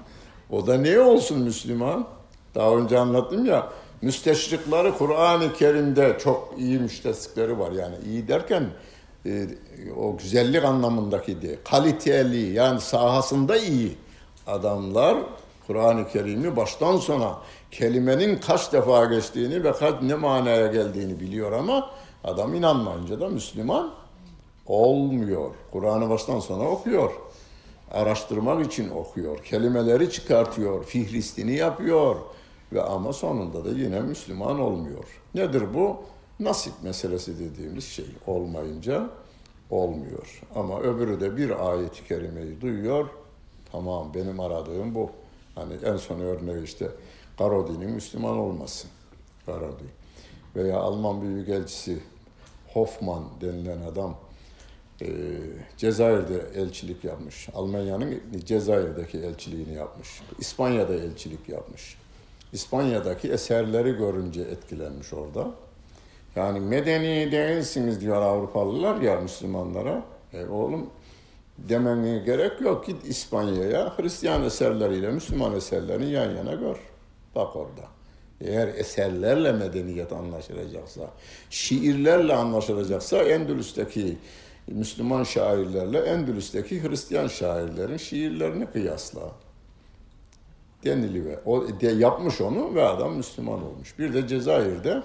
O da niye olsun Müslüman? Daha önce anlattım ya müsteşrikleri Kur'an-ı Kerim'de çok iyi müsteşrikleri var. Yani iyi derken e, o güzellik anlamındaki de kaliteli yani sahasında iyi adamlar Kur'an-ı Kerim'i baştan sona kelimenin kaç defa geçtiğini ve kaç ne manaya geldiğini biliyor ama adam inanmayınca da Müslüman olmuyor. Kur'an'ı baştan sona okuyor. Araştırmak için okuyor. Kelimeleri çıkartıyor. Fihristini yapıyor. Ve ama sonunda da yine Müslüman olmuyor. Nedir bu? Nasip meselesi dediğimiz şey olmayınca olmuyor. Ama öbürü de bir ayet-i kerimeyi duyuyor. Tamam benim aradığım bu. Hani en son örneği işte Garodi'nin Müslüman olması. Garodi. Veya Alman Büyükelçisi Hoffman denilen adam e, Cezayir'de elçilik yapmış. Almanya'nın Cezayir'deki elçiliğini yapmış. İspanya'da elçilik yapmış. İspanya'daki eserleri görünce etkilenmiş orada. Yani medeni değilsiniz diyor Avrupalılar ya Müslümanlara. E oğlum demene gerek yok. Git İspanya'ya Hristiyan eserleriyle Müslüman eserlerini yan yana gör. Bak orada. Eğer eserlerle medeniyet anlaşılacaksa, şiirlerle anlaşılacaksa Endülüs'teki Müslüman şairlerle Endülüs'teki Hristiyan şairlerin şiirlerini kıyasla deniliyor. O de yapmış onu ve adam Müslüman olmuş. Bir de Cezayir'de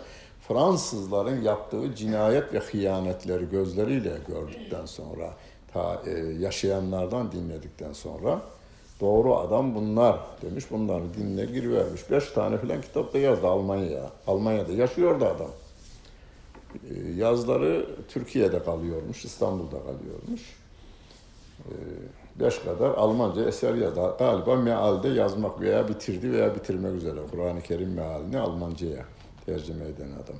Fransızların yaptığı cinayet ve hıyanetleri gözleriyle gördükten sonra, ta e, yaşayanlardan dinledikten sonra doğru adam bunlar demiş. Bunları dinle girivermiş. Beş tane falan kitapta yazdı Almanya'ya. Almanya'da yaşıyordu adam. E, yazları Türkiye'de kalıyormuş, İstanbul'da kalıyormuş. E, beş kadar Almanca eser yazdı. Galiba mealde yazmak veya bitirdi veya bitirmek üzere. Kur'an-ı Kerim mealini Almanca'ya tercüme eden adam.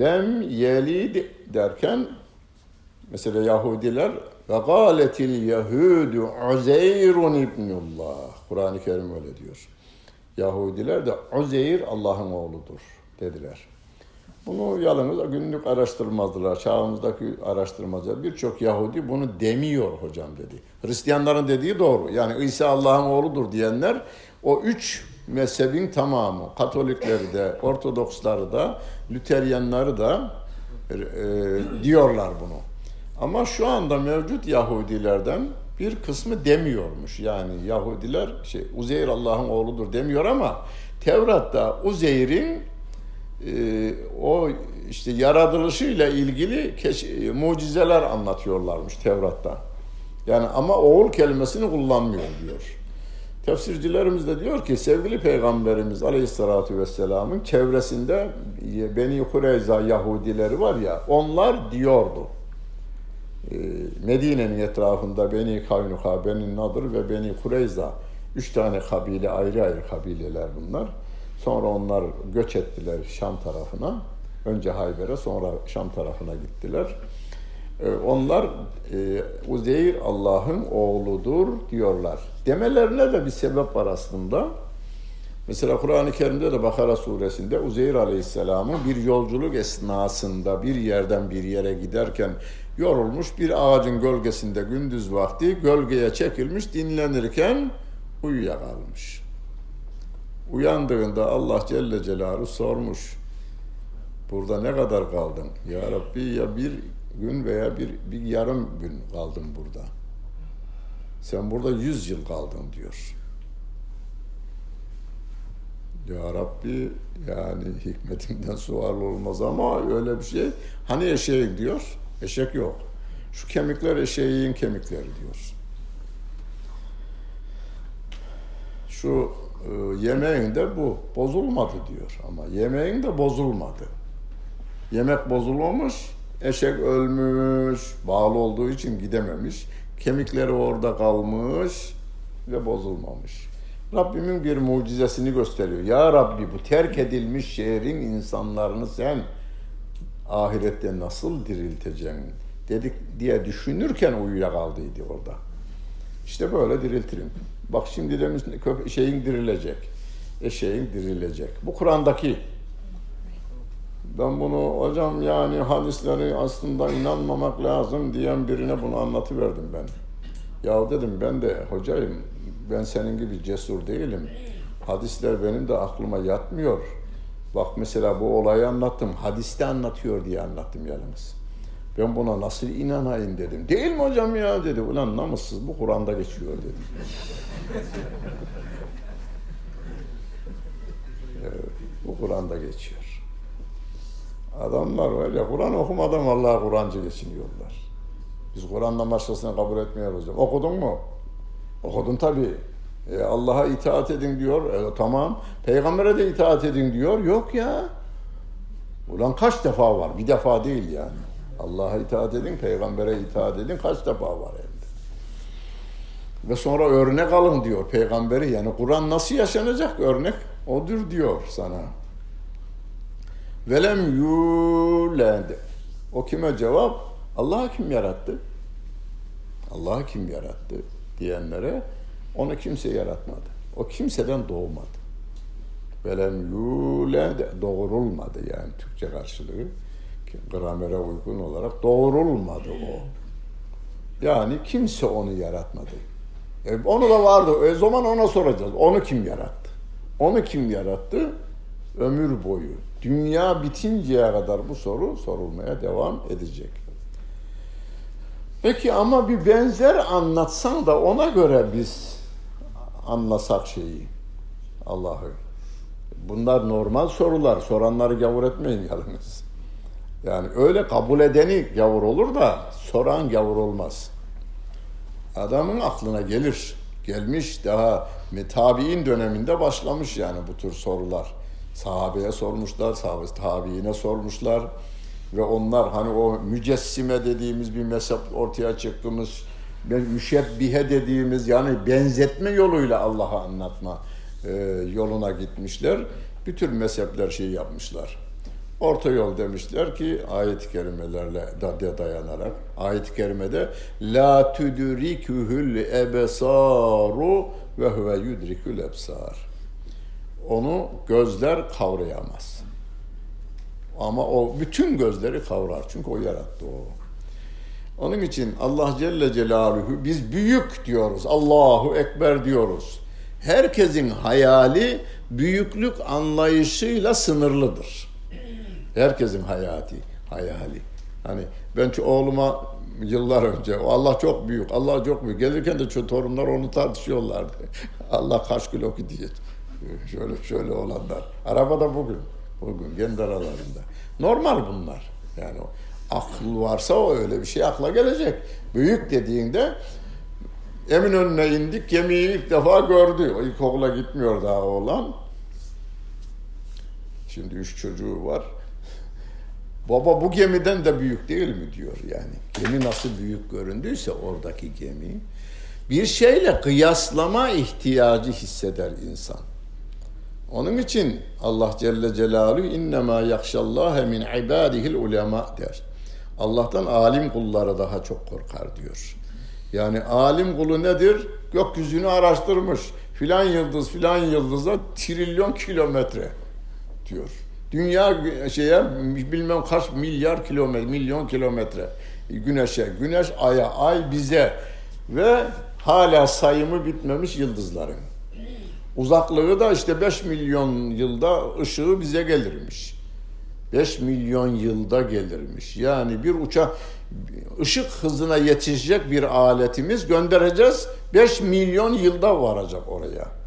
Lem yelid derken mesela Yahudiler ve gâletil yehudu Uzeyrun ibnullah. Kur'an-ı Kerim öyle diyor. Yahudiler de Uzeyr Allah'ın oğludur dediler. Bunu yalnız günlük araştırmazdılar. Çağımızdaki araştırmacılar birçok Yahudi bunu demiyor hocam dedi. Hristiyanların dediği doğru. Yani İsa Allah'ın oğludur diyenler o üç mezhebin tamamı. Katolikleri de, Ortodoksları da, Lüteryanları da e, diyorlar bunu. Ama şu anda mevcut Yahudilerden bir kısmı demiyormuş. Yani Yahudiler şey Uzeyr Allah'ın oğludur demiyor ama Tevrat'ta Uzeyr'in e, o işte yaratılışıyla ilgili keş- mucizeler anlatıyorlarmış Tevrat'ta. Yani ama oğul kelimesini kullanmıyor diyor. Tefsircilerimiz de diyor ki sevgili Peygamberimiz Aleyhisselatü Vesselam'ın çevresinde Beni Kureyza Yahudileri var ya onlar diyordu. Ee, Medine'nin etrafında Beni Kaynuka, Beni Nadır ve Beni Kureyza üç tane kabile ayrı ayrı kabileler bunlar. Sonra onlar göç ettiler Şam tarafına. Önce Hayber'e sonra Şam tarafına gittiler. Onlar e, Uzeyr Allah'ın oğludur diyorlar. Demelerine de bir sebep var aslında. Mesela Kur'an-ı Kerim'de de Bakara suresinde Uzeyr Aleyhisselam'ın bir yolculuk esnasında bir yerden bir yere giderken yorulmuş bir ağacın gölgesinde gündüz vakti gölgeye çekilmiş dinlenirken uyuyakalmış. Uyandığında Allah Celle Celaluhu sormuş. Burada ne kadar kaldın? Ya Rabbi ya bir gün veya bir, bir yarım gün kaldım burada. Sen burada yüz yıl kaldın diyor. Ya Rabbi yani hikmetinden sual olmaz ama öyle bir şey. Hani eşeğin diyor. Eşek yok. Şu kemikler eşeğin kemikleri diyor. Şu yemeğin de bu. Bozulmadı diyor ama yemeğin de bozulmadı. Yemek bozulmamış, eşek ölmüş, bağlı olduğu için gidememiş. Kemikleri orada kalmış ve bozulmamış. Rabbimin bir mucizesini gösteriyor. Ya Rabbi bu terk edilmiş şehrin insanlarını sen ahirette nasıl dirilteceksin dedik diye düşünürken uyuyakaldıydı orada. İşte böyle diriltirim. Bak şimdi demiş şeyin dirilecek. Eşeğin dirilecek. Bu Kur'an'daki. Ben bunu hocam yani hadisleri aslında inanmamak lazım diyen birine bunu anlatıverdim ben. Ya dedim ben de hocayım ben senin gibi cesur değilim. Hadisler benim de aklıma yatmıyor. Bak mesela bu olayı anlattım. Hadiste anlatıyor diye anlattım yalnız. Ben buna nasıl inanayım dedim. Değil mi hocam ya dedi. Ulan namussuz bu Kur'an'da geçiyor dedim. evet, bu Kur'an'da geçiyor. Adamlar ya Kur'an okumadan vallahi Kur'ancı geçiniyorlar. Biz Kur'an'dan başkasını kabul etmiyoruz. Okudun mu? Okudun tabii. E, Allah'a itaat edin diyor. E, tamam. Peygamber'e de itaat edin diyor. Yok ya. Ulan kaç defa var? Bir defa değil yani. Allah'a itaat edin, peygambere itaat edin. Kaç defa var elde. Ve sonra örnek alın diyor peygamberi. Yani Kur'an nasıl yaşanacak örnek? Odur diyor sana. Velem yuled. O kime cevap? Allah'a kim yarattı? Allah'a kim yarattı diyenlere onu kimse yaratmadı. O kimseden doğmadı. Velem yuled doğurulmadı yani Türkçe karşılığı. Gramere uygun olarak doğurulmadı o. Yani kimse onu yaratmadı. E, onu da vardı. O zaman ona soracağız. Onu kim yarattı? Onu kim yarattı? Ömür boyu. Dünya bitinceye kadar bu soru sorulmaya devam edecek. Peki ama bir benzer anlatsan da ona göre biz anlasak şeyi. Allah'ı. Bunlar normal sorular. Soranları gavur etmeyin yalnız. Yani öyle kabul edeni gavur olur da soran gavur olmaz. Adamın aklına gelir. Gelmiş daha tabi'in döneminde başlamış yani bu tür sorular. Sahabeye sormuşlar, sahabe tabiine sormuşlar ve onlar hani o mücessime dediğimiz bir mezhep ortaya çıktığımız müşebbihe dediğimiz yani benzetme yoluyla Allah'a anlatma e, yoluna gitmişler. Bütün mezhepler şey yapmışlar. Orta yol demişler ki ayet-i kerimelerle da dayanarak ayet-i kerimede la tudrikuhul ebsaru ve huve yudrikul ebsar. Onu gözler kavrayamaz. Ama o bütün gözleri kavrar. Çünkü o yarattı o. Onun için Allah Celle Celaluhu biz büyük diyoruz. Allahu Ekber diyoruz. Herkesin hayali büyüklük anlayışıyla sınırlıdır. Herkesin hayati, hayali. Hani ben şu oğluma yıllar önce Allah çok büyük, Allah çok büyük. Gelirken de şu torunlar onu tartışıyorlardı. Allah kaç kilo ki diye. Şöyle şöyle olanlar. Arabada bugün, bugün kendi aralarında. Normal bunlar. Yani o akıl varsa o öyle bir şey akla gelecek. Büyük dediğinde emin önüne indik gemiyi ilk defa gördü. O ilkokula gitmiyor daha oğlan. Şimdi üç çocuğu var. Baba bu gemiden de büyük değil mi diyor yani. Gemi nasıl büyük göründüyse oradaki gemi. Bir şeyle kıyaslama ihtiyacı hisseder insan. Onun için Allah Celle Celaluhu innema yakşallâhe min ibâdihil ulema der. Allah'tan alim kulları daha çok korkar diyor. Yani alim kulu nedir? Gökyüzünü araştırmış, filan yıldız filan yıldıza trilyon kilometre diyor. Dünya şeye bilmem kaç milyar kilometre, milyon kilometre güneşe, güneş aya, ay bize ve hala sayımı bitmemiş yıldızların. Uzaklığı da işte 5 milyon yılda ışığı bize gelirmiş. 5 milyon yılda gelirmiş. Yani bir uçak ışık hızına yetişecek bir aletimiz göndereceğiz. 5 milyon yılda varacak oraya.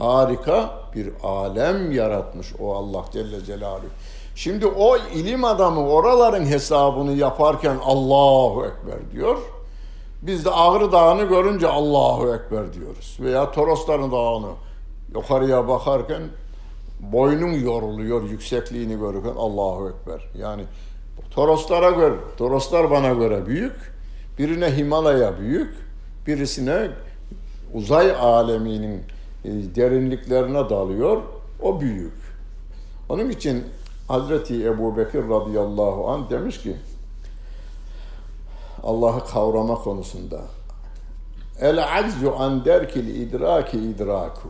Harika bir alem yaratmış o Allah Celle Celaluhu. Şimdi o ilim adamı oraların hesabını yaparken Allahu Ekber diyor. Biz de Ağrı Dağı'nı görünce Allahu Ekber diyoruz. Veya Torosların Dağı'nı yukarıya bakarken boynun yoruluyor yüksekliğini görürken Allahu Ekber. Yani Toroslara göre, Toroslar bana göre büyük. Birine Himalaya büyük, birisine uzay aleminin derinliklerine dalıyor. O büyük. Onun için Hazreti Ebu Bekir radıyallahu anh demiş ki Allah'ı kavrama konusunda El aczu an derkil idraki idraku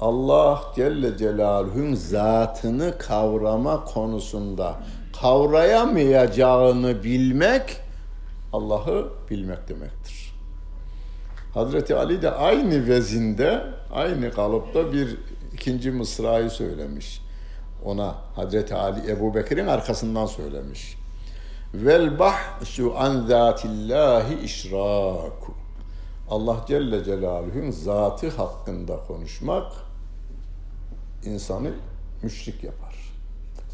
Allah Celle Celaluhu'nun zatını kavrama konusunda kavrayamayacağını bilmek Allah'ı bilmek demektir. Hazreti Ali de aynı vezinde, aynı kalıpta bir ikinci mısrayı söylemiş. Ona Hazreti Ali Ebu Bekir'in arkasından söylemiş. Vel bahsu an zatillahi işraku. Allah Celle Celaluhu'nun zatı hakkında konuşmak insanı müşrik yapar.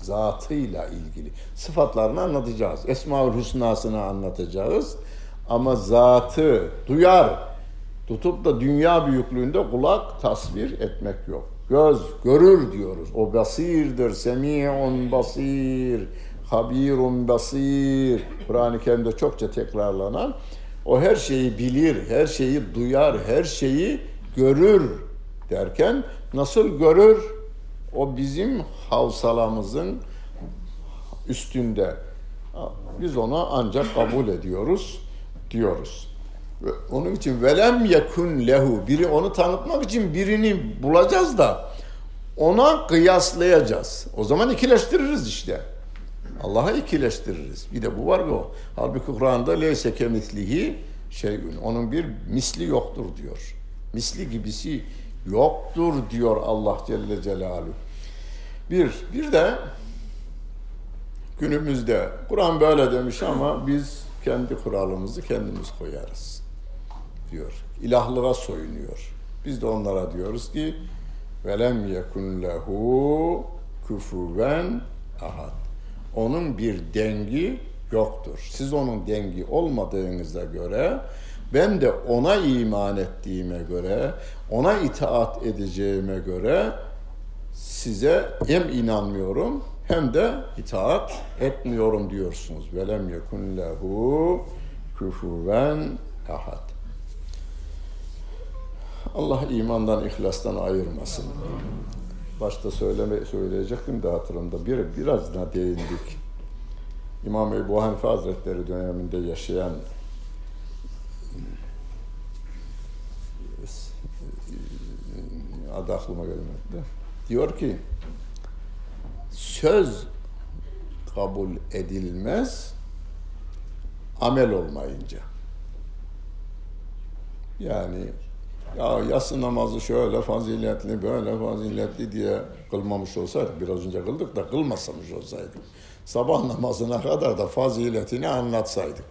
Zatıyla ilgili. Sıfatlarını anlatacağız. Esma-ül Hüsna'sını anlatacağız. Ama zatı duyar. Tutup da dünya büyüklüğünde kulak tasvir etmek yok. Göz görür diyoruz. O basirdir. Semi'un basir. Habirun basir. Kur'an-ı Kerim'de çokça tekrarlanan o her şeyi bilir, her şeyi duyar, her şeyi görür derken nasıl görür? O bizim havsalamızın üstünde. Biz ona ancak kabul ediyoruz diyoruz. Onun için velem yekun lehu biri onu tanıtmak için birini bulacağız da ona kıyaslayacağız. O zaman ikileştiririz işte. Allah'a ikileştiririz. Bir de bu var mı o? Halbuki Kur'an'da leyse kemislihi şeyün. Onun bir misli yoktur diyor. Misli gibisi yoktur diyor Allah Celle Celaluhu. Bir, bir de günümüzde Kur'an böyle demiş ama biz kendi kuralımızı kendimiz koyarız diyor. İlahlığa soyunuyor. Biz de onlara diyoruz ki velem yekun lehu küfüven ahad. Onun bir dengi yoktur. Siz onun dengi olmadığınıza göre ben de ona iman ettiğime göre, ona itaat edeceğime göre size hem inanmıyorum hem de itaat etmiyorum diyorsunuz. Velem yekun lehu küfüven ahad. Allah imandan, ihlastan ayırmasın. Başta söyleme, söyleyecektim de hatırımda. Bir, biraz da değindik. İmam Ebu Hanife Hazretleri döneminde yaşayan adı aklıma gelmedi. Diyor ki söz kabul edilmez amel olmayınca. Yani ya yatsı namazı şöyle faziletli, böyle faziletli diye kılmamış olsaydık, biraz önce kıldık da kılmasamış olsaydık, sabah namazına kadar da faziletini anlatsaydık.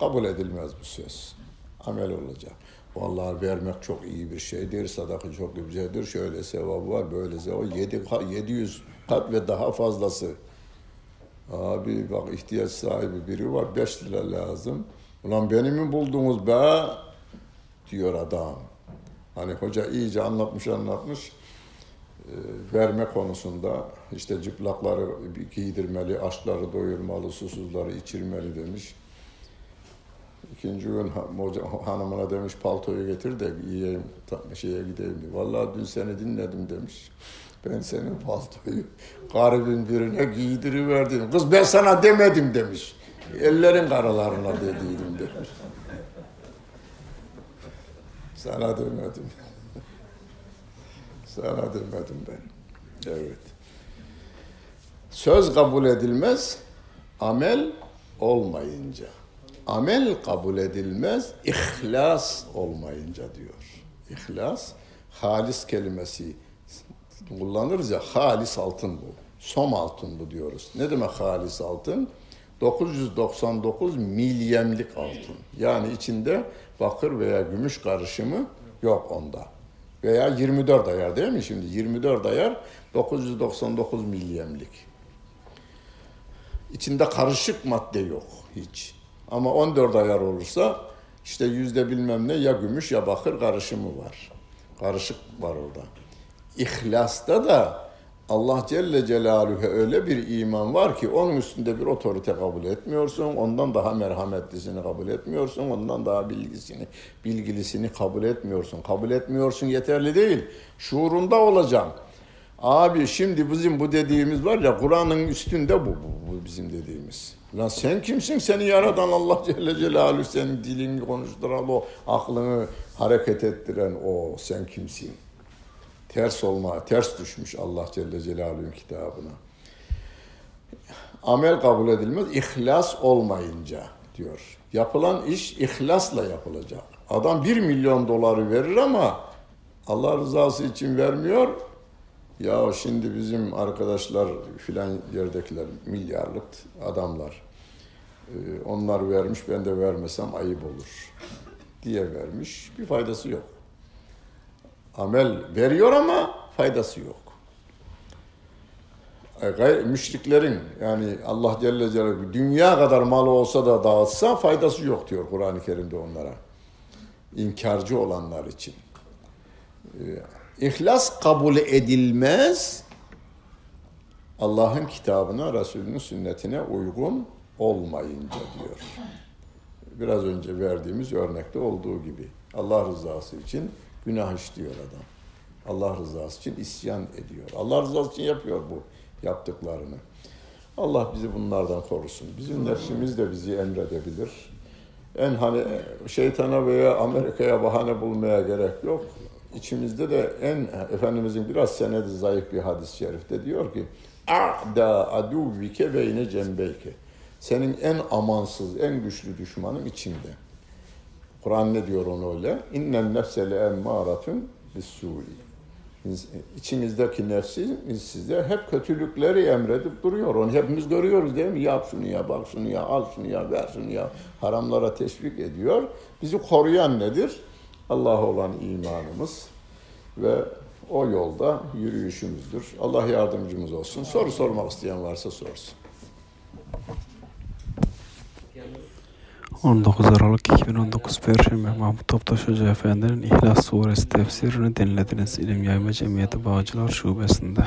Kabul edilmez bu söz. Amel olacak. Vallahi vermek çok iyi bir şeydir, sadaka çok güzeldir, şöyle sevabı var, böyle sevabı, yedi, 700 kat ve daha fazlası. Abi bak ihtiyaç sahibi biri var, 5 lira lazım. Ulan beni mi buldunuz be? Diyor adam. Hani hoca iyice anlatmış anlatmış e, verme konusunda işte cıplakları giydirmeli, açları doyurmalı, susuzları içirmeli demiş. İkinci gün hanımına demiş paltoyu getir de yiyeyim, şeye gideyim diye. Vallahi dün seni dinledim demiş. Ben senin paltoyu garibin birine giydiriverdim. Kız ben sana demedim demiş. Ellerin karalarına dediydim demiş. Sana demedim. Sana demedim ben. Evet. Söz kabul edilmez, amel olmayınca. Amel kabul edilmez, ihlas olmayınca diyor. İhlas, halis kelimesi kullanırız ya, halis altın bu. Som altın bu diyoruz. Ne demek halis altın? 999 milyemlik altın. Yani içinde bakır veya gümüş karışımı yok onda. Veya 24 ayar değil mi şimdi? 24 ayar 999 milyemlik. İçinde karışık madde yok hiç. Ama 14 ayar olursa işte yüzde bilmem ne ya gümüş ya bakır karışımı var. Karışık var orada. İhlasta da Allah Celle Celaluhu öyle bir iman var ki onun üstünde bir otorite kabul etmiyorsun. Ondan daha merhametlisini kabul etmiyorsun. Ondan daha bilgisini, bilgilisini kabul etmiyorsun. Kabul etmiyorsun yeterli değil. Şuurunda olacaksın. Abi şimdi bizim bu dediğimiz var ya Kur'an'ın üstünde bu, bu, bu bizim dediğimiz. Lan sen kimsin? Seni yaratan Allah Celle Celaluhu senin dilini konuşturan o, aklını hareket ettiren o. Sen kimsin? Ters olma, ters düşmüş Allah Celle Celaluhu'nun kitabına. Amel kabul edilmez, ihlas olmayınca diyor. Yapılan iş ihlasla yapılacak. Adam bir milyon doları verir ama Allah rızası için vermiyor. Ya şimdi bizim arkadaşlar filan yerdekiler milyarlık adamlar. Ee, onlar vermiş ben de vermesem ayıp olur diye vermiş. Bir faydası yok amel veriyor ama faydası yok. E, müşriklerin yani Allah Celle Celaluhu dünya kadar malı olsa da dağıtsa faydası yok diyor Kur'an-ı Kerim'de onlara. İnkarcı olanlar için. E, ihlas kabul edilmez Allah'ın kitabına, Resulünün sünnetine uygun olmayınca diyor. Biraz önce verdiğimiz örnekte olduğu gibi Allah rızası için Günah işliyor adam. Allah rızası için isyan ediyor. Allah rızası için yapıyor bu yaptıklarını. Allah bizi bunlardan korusun. Bizim nefsimiz de bizi emredebilir. En hani şeytana veya Amerika'ya bahane bulmaya gerek yok. İçimizde de en Efendimizin biraz senedi zayıf bir hadis-i şerifte diyor ki A'da aduvvike beyne cembeyke. Senin en amansız, en güçlü düşmanın içinde. Kur'an ne diyor onu öyle? İnnen nefse le emmâratun bis-sû'i. İçinizdeki nefsi size hep kötülükleri emredip duruyor. Onu hepimiz görüyoruz değil mi? Yap şunu ya, bak şunu ya, al şunu ya, ver şunu ya. Haramlara teşvik ediyor. Bizi koruyan nedir? Allah'a olan imanımız ve o yolda yürüyüşümüzdür. Allah yardımcımız olsun. Soru sormak isteyen varsa sorsun. 19 Aralık 2019 Perşembe Mahmut Toptaş Hoca Efendi'nin İhlas Suresi tefsirini dinlediniz. İlim Yayma Cemiyeti Bağcılar Şubesi'nde.